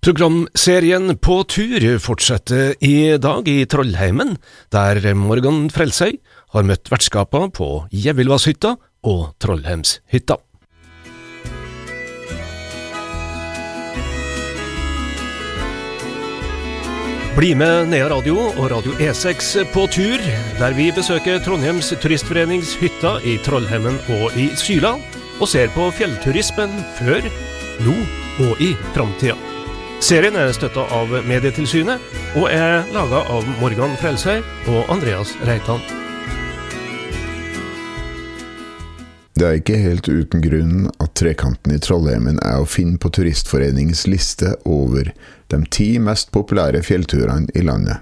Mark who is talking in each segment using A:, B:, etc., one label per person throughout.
A: Programserien På tur fortsetter i dag i Trollheimen, der Morgan Frelsøy har møtt vertskapene på Gjevillvasshytta og Trollheimshytta. Bli med Nea Radio og Radio E6 på tur, der vi besøker Trondheims Turistforenings hytta i Trollheimen og i Syla, og ser på fjellturismen før, nå og i framtida. Serien er støtta av Medietilsynet, og er laga av Morgan Frelsøy og Andreas Reitan.
B: Det er ikke helt uten grunn at Trekanten i Trollheimen er å finne på Turistforeningens liste over de ti mest populære fjellturene i landet.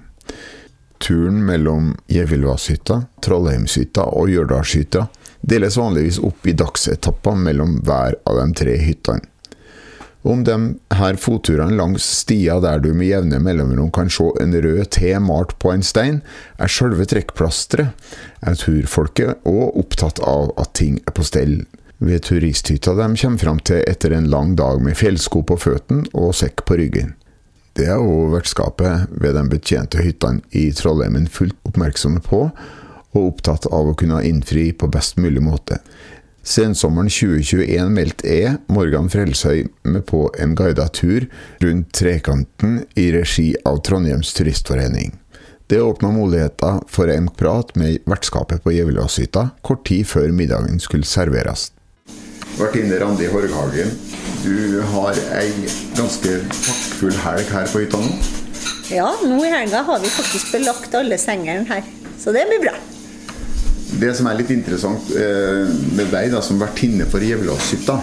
B: Turen mellom Gjevillvasshytta, Trollheimshytta og Gjørdalshytta deles vanligvis opp i dagsetapper mellom hver av de tre hyttene. Om de her fotturene langs stier der du med jevne mellomrom kan se en rød T malt på en stein, er sjølve trekkplasteret, er turfolket òg opptatt av at ting er på stell ved turisthytta de kommer fram til etter en lang dag med fjellsko på føttene og sekk på ryggen. Det er òg vertskapet ved de betjente hyttene i Trollheimen fullt oppmerksomme på, og opptatt av å kunne innfri på best mulig måte. Sensommeren 2021 meldte jeg, Morgan Frelsøy, med på en guida tur rundt Trekanten i regi av Trondheims Turistforening. Det åpna muligheter for en prat med vertskapet på Gjevillåshytta kort tid før middagen skulle serveres. Vertinne Randi Horghagen, du har ei ganske pakkfull helg her på hytta nå?
C: Ja, nå i helga har vi faktisk belagt alle sengene her. Så det blir bra.
B: Det som er litt interessant eh, med deg da, som vertinne for Gjevlåshytta,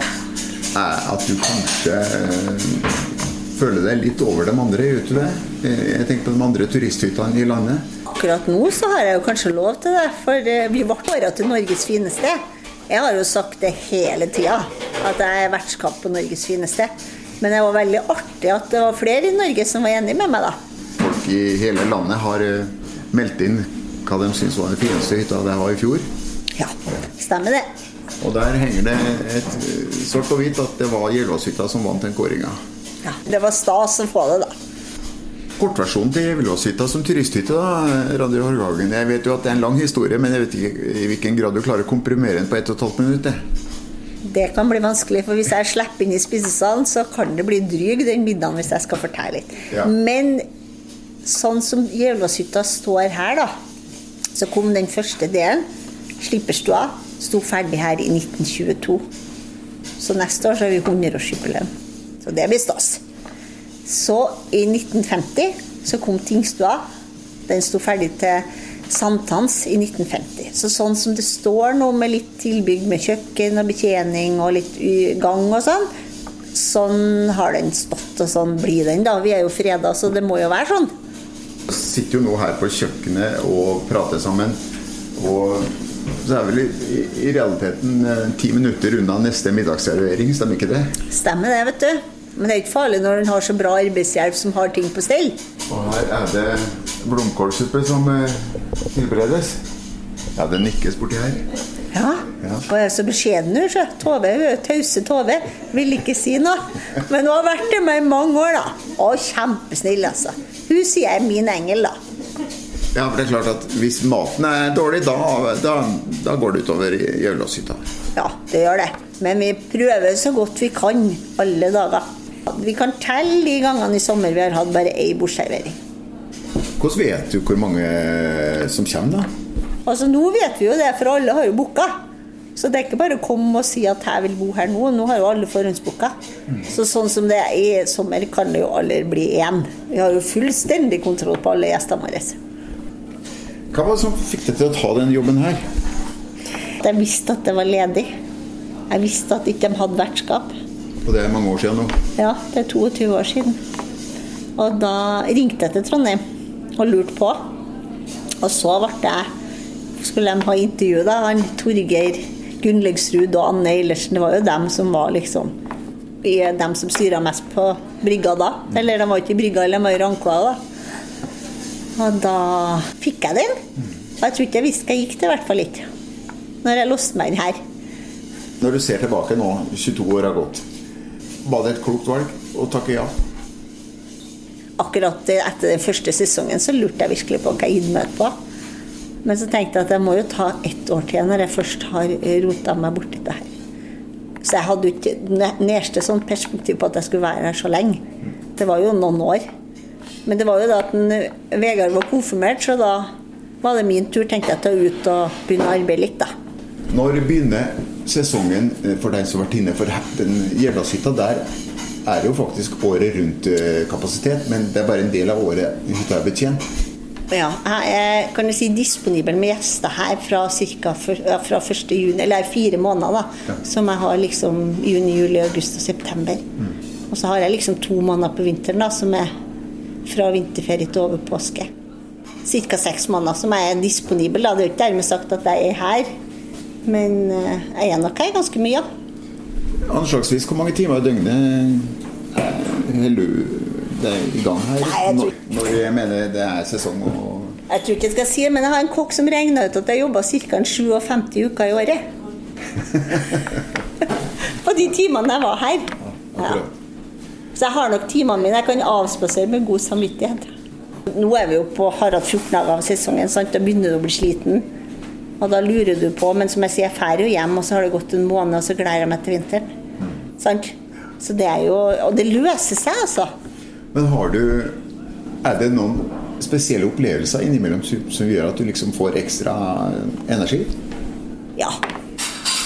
B: er at du kanskje eh, føler deg litt over de andre, gjør du det? Eh, jeg tenker på de andre turisthyttene i landet.
C: Akkurat nå så har jeg jo kanskje lov til det, for vi ble kåret til Norges fineste. Jeg har jo sagt det hele tida, at jeg er vertskap på Norges fineste. Men det var veldig artig at det var flere i Norge som var enig med meg, da.
B: Folk i hele landet har meldt inn hva de syns var den fineste hytta det var i fjor.
C: Ja, stemmer det.
B: Og der henger det et sort og hvitt at det var Gjelvåshytta som vant den kåringa.
C: Ja, det var stas å få det, da.
B: Kortversjonen til Gjelvåshytta som turisthytte, da, Radio Horghagen. Jeg vet jo at det er en lang historie, men jeg vet ikke i hvilken grad du klarer å komprimere den på 1 12 minutter.
C: Det kan bli vanskelig, for hvis jeg slipper inn i spisesalen, så kan det bli dryg den middagen hvis jeg skal fortelle litt. Ja. Men sånn som Gjelvåshytta står her, da, så kom den første delen, Slipperstua, sto ferdig her i 1922. Så neste år så har vi 100-årsjubileum. Så det blir stas. Så i 1950 så kom Tingstua. Den sto ferdig til sankthans i 1950. Så sånn som det står nå med litt tilbygg med kjøkken og betjening og litt gang og sånn, sånn har den stått, og sånn blir den da. Vi er jo freda, så det må jo være sånn
B: sitter jo nå her på kjøkkenet og prater sammen. Og så er vel i, i realiteten eh, ti minutter unna neste middagsservering, stemmer ikke det?
C: Stemmer det, vet du. Men det er ikke farlig når en har så bra arbeidshjelp som har ting på stell.
B: Og her er det blomkålsuppe som eh, tilberedes. Ja, det nikkes borti her.
C: Ja. Og jeg er så beskjeden, hun. Tove, tause Tove. Vil ikke si noe. Men hun har vært det med i mange år, da. Og kjempesnill, altså. Hun sier jeg er min engel, da.
B: Ja, for det er klart at Hvis maten er dårlig, da, da, da går det utover Jøllåshytta.
C: Ja, det gjør det. Men vi prøver så godt vi kan alle dager. Vi kan telle de gangene i sommer vi har hatt bare ei bordservering.
B: Hvordan vet du hvor mange som kommer, da?
C: Altså Nå vet vi jo det, for alle har jo booka. Så det er ikke bare å komme og si at jeg vil bo her nå. Nå har jo alle forhåndsbooka. Mm. Så sånn som det er i sommer, kan det jo aldri bli én. Vi har jo fullstendig kontroll på alle gjestene våre.
B: Hva var det som fikk deg til å ta den jobben her?
C: Jeg visste at det var ledig. Jeg visste at ikke de hadde vertskap.
B: Og det er mange år siden nå?
C: Ja, det er 22 år siden. Og da ringte jeg til Trondheim og lurte på. Og så ble jeg skulle de ha intervju, da. Han Torgeir Gunnlegsrud og Anne Eilertsen, det var jo dem som var liksom dem som styra mest på brygga da. Eller de var ikke i brygga, eller de var i Rankoa da. Og da fikk jeg den. Og jeg tror ikke jeg visste hva jeg gikk til, i hvert fall ikke. Når jeg låste meg inn her.
B: Når du ser tilbake nå, 22 år har gått, var det et klokt valg å takke ja?
C: akkurat etter den første sesongen så lurte jeg virkelig på hva jeg gitt meg på. Men så tenkte jeg at jeg må jo ta ett år til når jeg først har rota meg borti det her. Så jeg hadde ikke neste sånn perspektiv på at jeg skulle være her så lenge. Det var jo noen år. Men det var jo da at en, Vegard var konfirmert, så da var det min tur tenkte jeg til å ut og begynne å arbeide litt. da.
B: Når begynner sesongen eh, for deg som har vært inne? For den Gjeldashytta der er jo faktisk året rundt eh, kapasitet, men det er bare en del av året hytta er betjent.
C: Ja, jeg er kan du si, disponibel med gjester her fra, cirka, fra 1. juni, eller fire måneder. da, ja. Som jeg har liksom juni, juli, august og september. Mm. Og så har jeg liksom to måneder på vinteren da, som er fra vinterferie til over påske. Ca. seks måneder som jeg er disponibel. Da. Det er jo ikke dermed sagt at jeg er her, men eh, jeg er nok her ganske mye. Ja.
B: Anslagsvis hvor mange timer i døgnet holder du deg i gang her? Nei, jeg tror... Når jeg mener det er sesong og
C: Jeg tror ikke jeg skal si det, men jeg har en kokk som regna ut at jeg jobba ca. 57 uker i året. På de timene jeg var her. Ja. Så jeg har nok timene mine. Jeg kan avspasere med god samvittighet. Nå er vi jo på Harald 14 dager av sesongen, sant? da begynner du å bli sliten. Og da lurer du på, men som jeg sier, jeg drar jo hjem, og så har det gått en måned, og så gleder jeg meg til vinteren. Mm. Sant? Så det er jo Og det løser seg, altså.
B: Men har du Er det noen spesielle opplevelser innimellom som gjør at du liksom får ekstra energi?
C: Ja.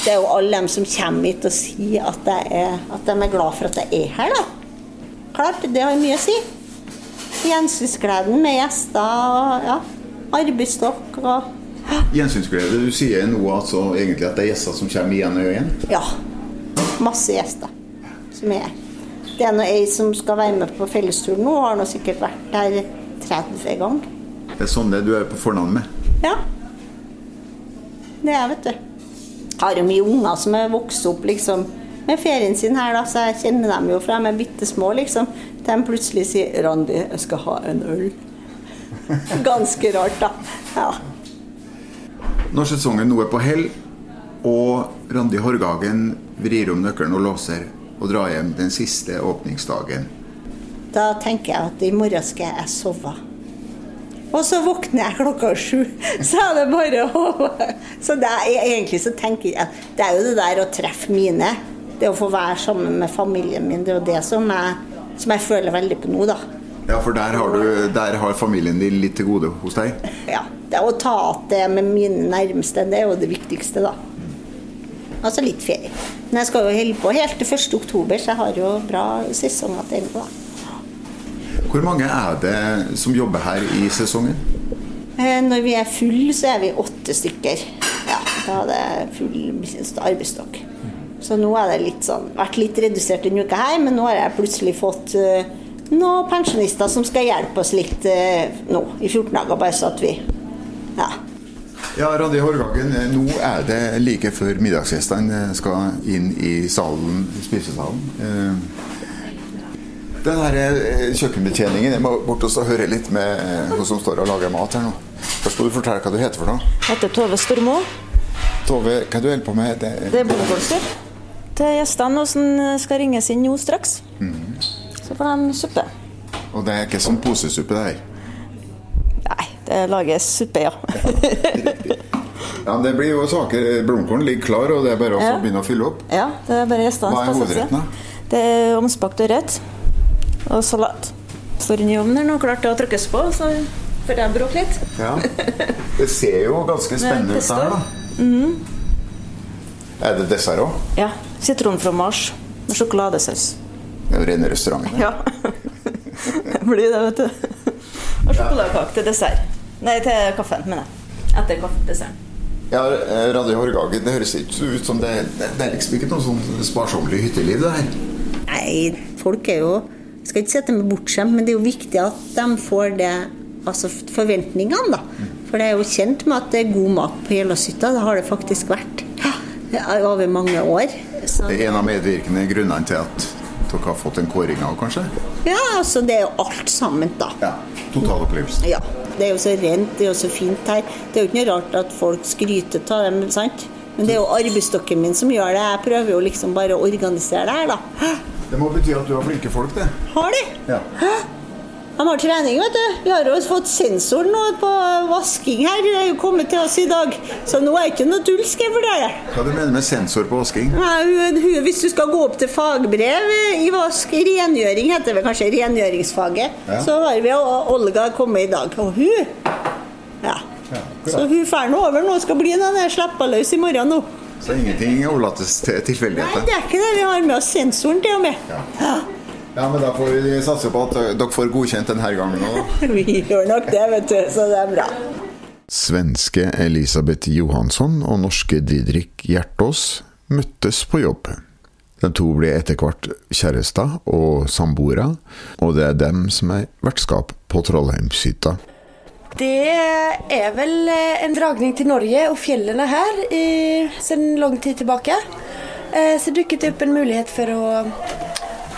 C: Det er jo alle dem som kommer hit og sier at, er, at de er glad for at jeg er her, da. Klart, det har mye å si. Gjensynsgleden med gjester og ja, arbeidsstokk og
B: Gjensynsglede. Du sier nå altså egentlig at det er gjester som kommer igjen og igjen?
C: Ja. Masse gjester som er Det er nå ei som skal være med på fellesturen nå, har nå sikkert vært der 30 ganger.
B: Det er sånn det du er på fornavn med?
C: Ja. Det er jeg, vet du. Jeg har jo mye unger som er vokst opp liksom med ferien sin her, da, så jeg kjenner dem jo fra de er bitte små, liksom. De plutselig sier 'Randi, jeg skal ha en øl'. Ganske rart, da. Ja.
B: Når sesongen nå er på hell, og Randi Horgagen vrir om nøkkelen og låser og dra hjem den siste åpningsdagen.
C: Da tenker jeg at i morgen skal jeg sove. Og så våkner jeg klokka sju. Så er det bare å Så er, egentlig så tenker jeg at Det er jo det der å treffe mine. Det å få være sammen med familien min. Det er jo det som jeg, som jeg føler veldig på nå, da.
B: Ja, for der har, du, der har familien din litt til gode hos deg?
C: Ja. Det å ta igjen det med mine nærmeste, det er jo det viktigste, da. Altså litt ferie. Men jeg skal jo holde på helt til 1. oktober, så jeg har jo bra sesonger til ennå.
B: Hvor mange er det som jobber her i sesongen?
C: Eh, når vi er full, så er vi åtte stykker. Ja, da er det full arbeidsstokk. Så nå har det litt sånn, vært litt redusert denne uka her, men nå har jeg plutselig fått uh, noen pensjonister som skal hjelpe oss litt uh, nå i 14 dager, bare så at vi Ja.
B: Ja, Randi Hårgagen, nå er det like før middagsgjestene skal inn i salen, spisesalen. Eh, den her eh, kjøkkenbetjeningen Jeg må bort og høre litt med eh, hun som står og lager mat her nå. Først må du fortelle hva du heter for noe.
D: Jeg heter Tove Stormo.
B: Tove, hva du holder på med?
D: Det, det er blomkålstyr til gjestene som skal ringes inn nå straks. Mm. Så får de suppe.
B: Og det er ikke sånn posesuppe, det her?
D: Eh, lages suppe, ja.
B: ja, Det blir jo saker. Blomkålen ligger klar, og det er bare å begynne å fylle opp.
D: Ja, det er bare gjestene
B: Hva er hovedretten,
D: Det er omspakt ørret og salat. Står inn i ovnen nå, klart til å trykkes på, så får jeg bråke litt.
B: Ja. Det ser jo ganske spennende ut her, da. Mm. Er det dessert òg?
D: Ja. Sitronfromasj med sjokoladesaus.
B: Det er jo rene restauranten.
D: Ja. det blir det, vet du. Og sjokoladekake til dessert. Nei, til kaffen, mener jeg. Etter kaffedesserten.
B: Ja, eh, Radio Horgagen, det høres ikke ut som det, det, det er liksom ikke noe sånn sparsommelig hytteliv, det her.
C: Nei, folk er jo skal ikke si at de er bortskjemt, men det er jo viktig at de får det Altså forventningene, da. For det er jo kjent med at det er god mat på Gjeldåshytta. Det har det faktisk vært ja, over mange år.
B: Så. Det er en av medvirkende grunnene til at dere har fått en kåring av, kanskje?
C: Ja, altså det er jo alt sammen, da.
B: Ja, Totalopplevelsen.
C: Ja. Det er jo så rent, det er jo så fint her. Det er jo ikke noe rart at folk skryter av dem, sant? Men det er jo arbeidsstokken min som gjør det. Jeg prøver jo liksom bare å organisere det her, da.
B: Det må bety at du har flinke folk, det.
C: Har de?
B: Ja.
C: De har trening, vet du. Vi har jo fått sensor nå på vasking her. Det er jo kommet til oss i dag. Så nå er det ikke noe tull, skal jeg fortelle.
B: Hva du mener med sensor på vasking?
C: Nei, Hvis du skal gå opp til fagbrev i vask, rengjøring heter det vel kanskje, rengjøringsfaget,
B: Ja.
C: så har vi og Olga kommet i dag. Og hun Ja. Så hun drar nå over nå, skal bli den der slippa løs i morgen nå.
B: Så ingenting overlates til
C: Nei, det er ikke det. Vi har med oss sensoren til og med. Ja.
B: Ja, men da får vi satse på at dere får godkjent denne gangen òg.
C: Vi gjør nok det, vet du. Så det er bra.
B: Svenske Elisabeth Johansson og norske Didrik Hjertås møttes på jobb. De to ble etter hvert kjærester og samboere, og det er dem som er vertskap på Trollheimshytta.
E: Det er väl eh, en dragning til Norge og fjellene her i, siden lang tid tillbaka. Eh, Så dukket det opp en mulighet for att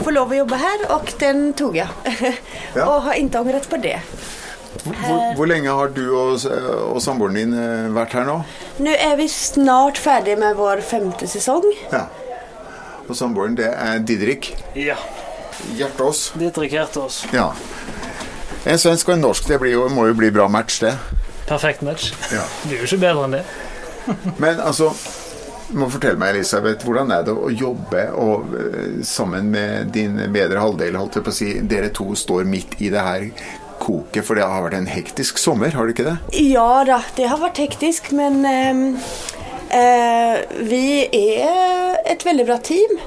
E: få lov å jobbe her, og den tog jeg.
B: Ja.
E: og har ikke angret på det.
B: Hvor, hvor lenge har du og, og samboeren din eh, vært her nå?
E: Nå er vi snart ferdig med vår femte sesong.
B: Ja. Og samboeren, det er Didrik
F: Ja.
B: Hjertås.
F: Didrik Hjertås.
B: Ja. En svensk og en norsk, det blir jo, må jo bli bra match, det.
F: Perfekt match.
B: Ja.
F: Det er jo ikke bedre enn det.
B: Men altså, du må fortelle meg, Elisabeth, hvordan er det å jobbe og, eh, sammen med din bedre halvdel? Holdt jeg på å si, dere to står midt i det her koket, for det har vært en hektisk sommer, har det ikke det?
E: Ja da, det har vært hektisk, men ehm, eh, vi er et veldig bra team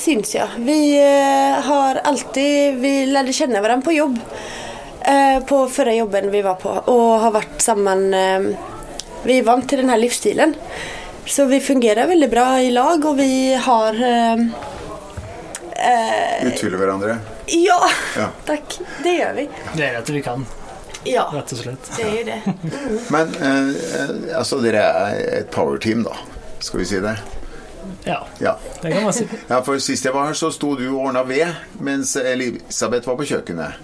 E: syns jeg. Vi eh, har alltid, vi lærte kjenne hverandre på jobb. Eh, på forrige jobben vi var på og har vært sammen eh, vi er vant til den här livsstilen. Så vi fungerer veldig bra i lag og vi har ehm, eh,
B: Utfyller hverandre?
E: Ja,
B: Ja.
E: Takk. Det gjør vi.
F: Det er at vi kan,
E: Ja,
F: rett og slett.
E: det gjør det.
B: Men eh, eh, altså, dere er et powerteam, da. Skal vi si det?
F: Ja,
B: Ja.
F: det kan man si.
B: ja. For sist jeg var her, så sto du og ordna ved, mens Elisabeth var på kjøkkenet.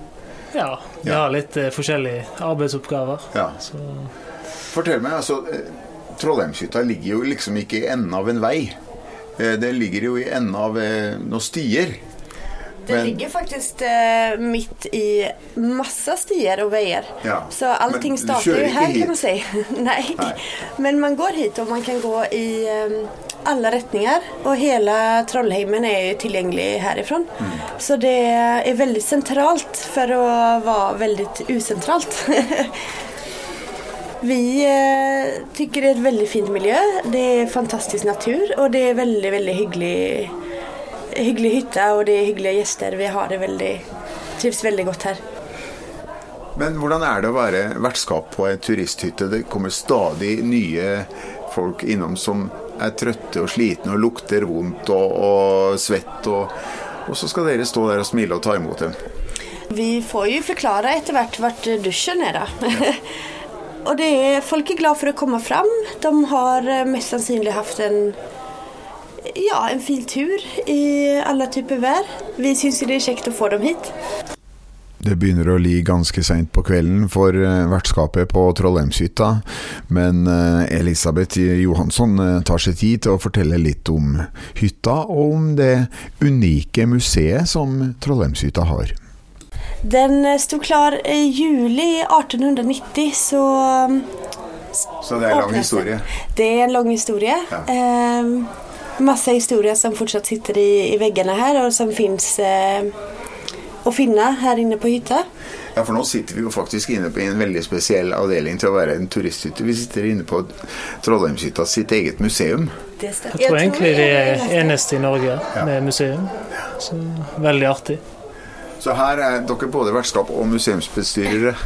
F: Ja, vi
B: Ja.
F: har litt eh, forskjellige arbeidsoppgaver.
B: Ja.
F: Så
B: Fortell meg, altså eh, Trollheimshytta ligger jo liksom ikke i enden av en vei. Eh, Det ligger jo i enden av eh, noen stier.
E: Det ligger faktisk eh, mitt i masse stier og veier.
B: Ja.
E: Så allting starter
B: jo
E: här
B: hit?
E: kan man si. Nei.
B: Nei.
E: Men man går hit og man kan gå i alle retninger Og hele hela Trollheimen er jo tilgjengelig härifrån.
B: Mm.
E: Så det er veldig sentralt for å være veldig ucentralt. Vi eh, tycker det er et veldig fint miljø. Det er fantastisk natur og det er veldig, veldig hyggelig, hyggelig hytte, og det er hyggelige gjester. Vi har det veldig, trivs veldig godt her.
B: Men hvordan er det å være vertskap på ei turisthytte? Det kommer stadig nye folk innom som er trøtte og slitne og lukter vondt og, og svett. Og, og så skal dere stå der og smile og ta imot dem.
E: Vi får jo forklare etter hvert vart dusjen er, da. och det er, folk er glad for å komme fram. De har eh, mest sannsynlig haft en Ja, en fin tur i alle typer vær. Vi syns det er kjekt å få dem hit.
B: Det begynner å li ganske seint på kvelden for eh, vertskapet på Trollheimshytta, men eh, Elisabeth Johansson tar seg tid til å fortelle litt om hytta og om det unike museet som Trollheimshytta har.
E: Den sto stod klar i juli 1890 så um,
B: Så det er
E: en lang
B: historie.
E: Det er en lang historie.
B: Ja.
E: Eh, masse historier som fortsatt sitter i, i veggene her, og som fins eh, å finne her inne på hytta.
B: Ja, for nå sitter vi jo faktisk inne på en veldig spesiell avdeling til å være en turisthytte. Vi sitter inne på Trollheimshytta sitt eget museum.
E: Det
F: jeg tror egentlig vi er eneste i Norge med museum. Så veldig artig.
B: Så her er dere både vertskap og museumsbestyrere.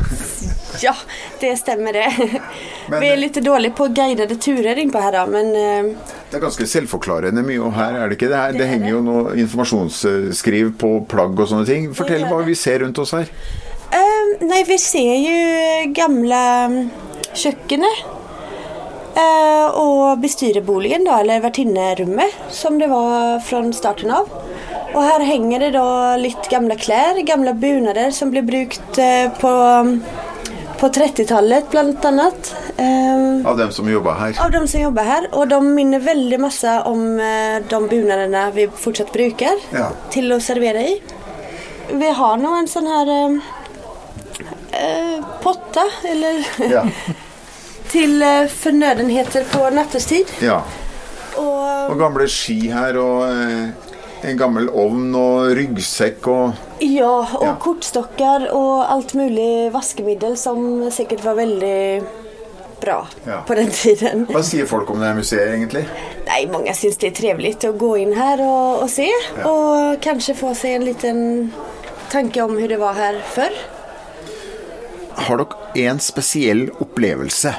E: Ja, det stemmer det.
B: Men-
E: Vi er litt dårlige på guidede turer innpå her, da, men uh,
B: Det er ganske selvforklarende mye og her, er det ikke det? Her, det henger jo noe informasjonsskriv på plagg og sånne ting. Fortell hva vi ser rundt oss her.
E: Uh, nei, vi ser jo gamle mm, kökenet. bestyrerboligen, och bestyreboligen då, eller vertinnerummet som det var fra starten av. Og her henger det da litt gamle klær, gamle bunader som ble brukt eh, på, på 30-talet bland annat. Eh,
B: Av dem som jobber her.
E: av dem som jobber her. Og de minner veldig masse om eh, de bunadene vi fortsatt bruker
B: Ja.
E: til å servere i. Vi har nå en sånn her eh, potte, eller
B: Ja.
E: til eh, fornødenheter på nattestid.
B: ja.
E: Og
B: Og gamle ski her, og eh, en gammel ovn og ryggsekk og
E: ja, og
B: Ja.
E: kortstokker og alt mulig vaskemiddel som sikkert var veldig bra
B: Ja.
E: på den tiden.
B: Hva sier folk om det museet, egentlig?
E: Nei, Mange syns det er trivelig å gå inn her og, og se Og kanskje få seg en liten tanke om hvordan det var her før.
B: Har dere en spesiell opplevelse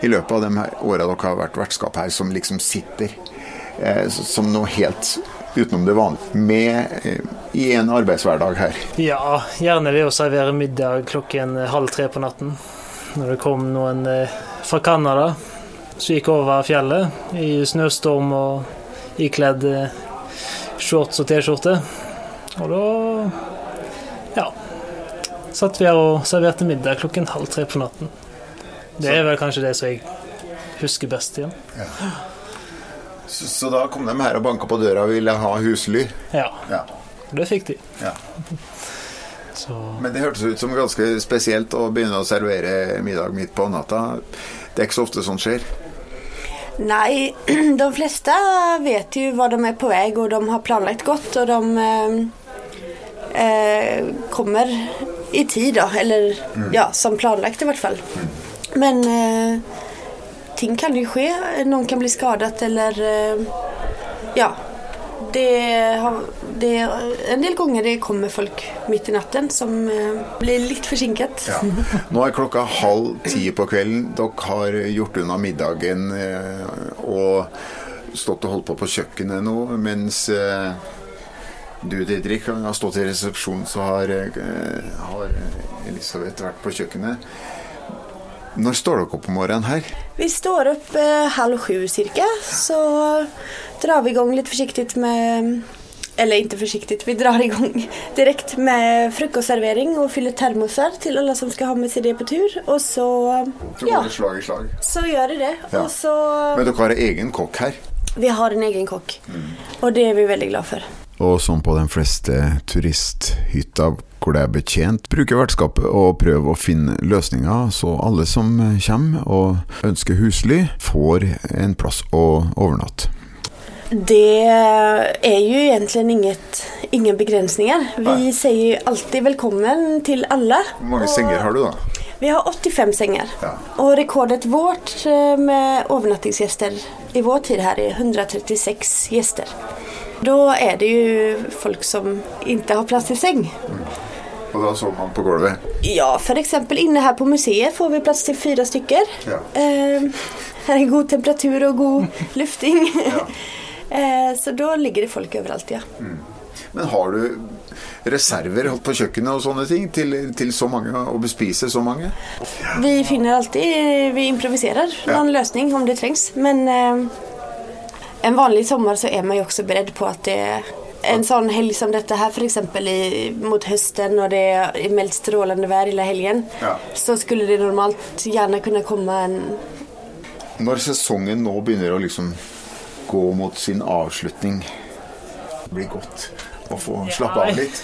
B: i løpet av de åra dere har vært vertskap her, som liksom sitter eh, som noe helt utenom det vanlige, med eh, i en arbeidshverdag her?
F: Ja, gjerne det å servere middag klokken halv tre på natten. Når det kom noen eh, fra Canada som gikk over fjellet i snøstorm og ikledd eh, shorts og T-skjorte. Og da ja, satt vi her og serverte middag klokken halv tre på natten. Det er vel kanskje det som jeg husker best igjen.
B: Så, så da kom de her og banka på døra og ville ha husly?
F: Ja,
B: Ja.
F: det fikk de.
B: ja.
F: Så
B: Men det hørtes ut som ganske spesielt å begynne å servere middag midt på natta. Det er ikke så ofte sånt skjer.
E: Nei, de fleste vet jo hva de er på vei, og de har planlagt godt. Og de eh, eh, kommer i tid da. eller ja, som planlagt i hvert fall. Men eh, ting kan ju ske, någon kan bli skadat eller eh, ja. Det, har, det En del ganger det kommer folk midt i natten som eh, blir litt forsinket.
B: Ja. Nå er klokka halv ti på kvelden. Dere har gjort unna middagen eh, og stått og holdt på på kjøkkenet nå, mens eh, du, Didrik, har stått i resepsjonen, så har, eh, har Elisabeth vært på kjøkkenet. Når står dere opp om morgenen her?
E: Vi står opp eh, halv sju cirka så drar vi i gang litt forsiktig med eller ikke forsiktig, vi drar i gang direkte med frukostservering og fyller termoser til alle som skal ha med seg det på tur. Og så, ja,
B: det slag i slag.
E: så gjør det det.
B: Ja.
E: Og så,
B: Men dere har egen kokk her.
E: vi har en egen kokk, mm. og det er vi veldig glad för.
B: Og som på de fleste turisthytter hvor det er betjent, bruker vertskapet og prøver å finne løsninger, så alle som kommer og ønsker husly, får en plass å overnatte.
E: Det er jo egentlig inget, ingen begrensninger. Vi Nei. sier alltid velkommen til alle.
B: Hvor mange
E: og...
B: senger har du, da?
E: Vi har 85 senger.
B: Ja.
E: Og rekordet vårt eh, med overnattingsgjester i vår tid her er 136 gäster. Då er det jo folk som ikke har plass i Mm.
B: Og da sover man på gulvet?
E: Ja, f.eks. exempel inne her på museet får vi plass til fire stykker.
B: Ja.
E: Eh, her er god temperatur og god lufting. eh, så da ligger det folk overalt, ja.
B: Men har du reserver på kjøkkenet og sånne ting til, til så mange, å bespise så mange?
E: Vi finner alltid, vi improviserer
B: Ja.
E: løsning lösning om det trengs. Men eh, en vanlig sommer så er man jo også beredd på at det är en sånn helg som dette her, f.eks. exempel mot høsten når det er meldt strålende vær hele helgen.
B: Ja.
E: Så skulle det normalt gjerne kunne komme en
B: Når sesongen nå begynner å liksom gå mot sin avslutning, det blir godt å få slappe av litt.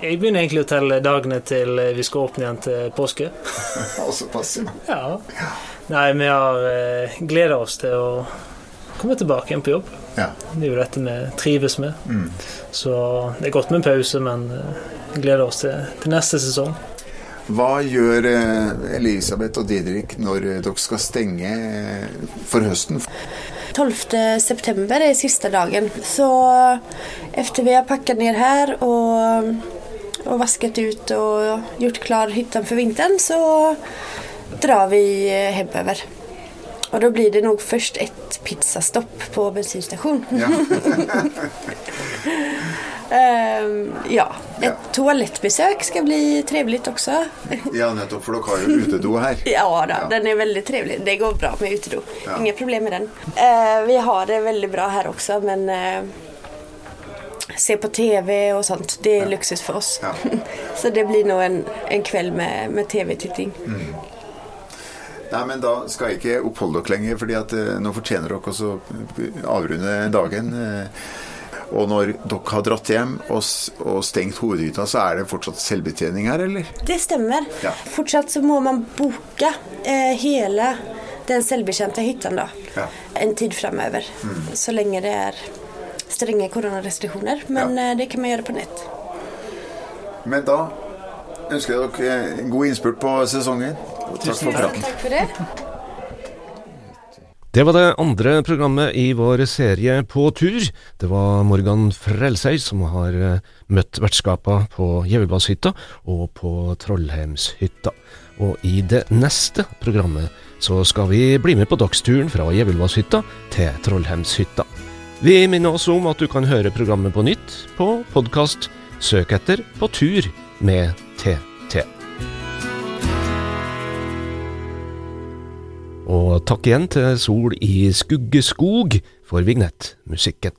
F: jeg begynner egentlig å telle dagene til vi skal åpne igjen til påske.
B: Såpass, ja.
F: Ja. Nei, vi har eh, gleda oss til å komme tilbake igjen på jobb.
B: ja.
F: Det er jo dette vi trives med. Så det er godt med en pause, men vi gleder oss til, til neste sesong.
B: Hva gjør eh, Elisabeth og Didrik når eh, dere skal stenge eh, for høsten?
E: 12 september er siste dagen. Så efter vi har pakket ned her og, og vasket ut og gjort klar hytta for vintern så drar vi eh, hemöver. da blir det nok først et pizzastopp på bensinstasjon.
B: Ja.
E: Um, ja, Et
B: Ja.
E: toalettbesøk ska bli trivelig også.
B: ja, nettopp, for dere har jo utedo her.
E: Ja, da,
B: Ja.
E: den er veldig trevlig. Det går bra med utedo.
B: Ja.
E: Inga problem med den. Uh, vi har det veldig bra her også, men uh, se på TV og sånt, det er luksus for oss. Så det blir nå en, en kveld med, med TV-titting.
B: Nei, men Da skal jeg ikke oppholde dere lenger, fordi at eh, nå fortjener dere også å avrunde dagen. Eh, Og når dere har dratt hjem og, og stengt hovedhytta, så er det fortsatt selvbetjening her, eller?
E: Det stemmer.
B: Ja.
E: Fortsatt så må man boke eh, hele den selvbetjente hytta da,
B: Ja.
E: en tid fremover. Så lenge det er strenge koronarestriksjoner. Men
B: Ja.
E: eh, det kan man gjøre på nett.
B: Men da ønsker jeg dere en god innspurt på sesongen. Takk for praten.
E: Takk for det.
A: Det var det andre programmet i vår serie På tur. Det var Morgan Frelsøy som har eh, møtt vertskapa på Gjevebashytta og på Trollheimshytta. Og i det neste programmet så skal vi bli med på dagsturen fra Gjevebashytta til Trollheimshytta. Vi minner oss om at du kan høre programmet på nytt på podkast. Søk etter På tur med TT. Og takk igjen til Sol i Skuggeskog for vignettmusikken.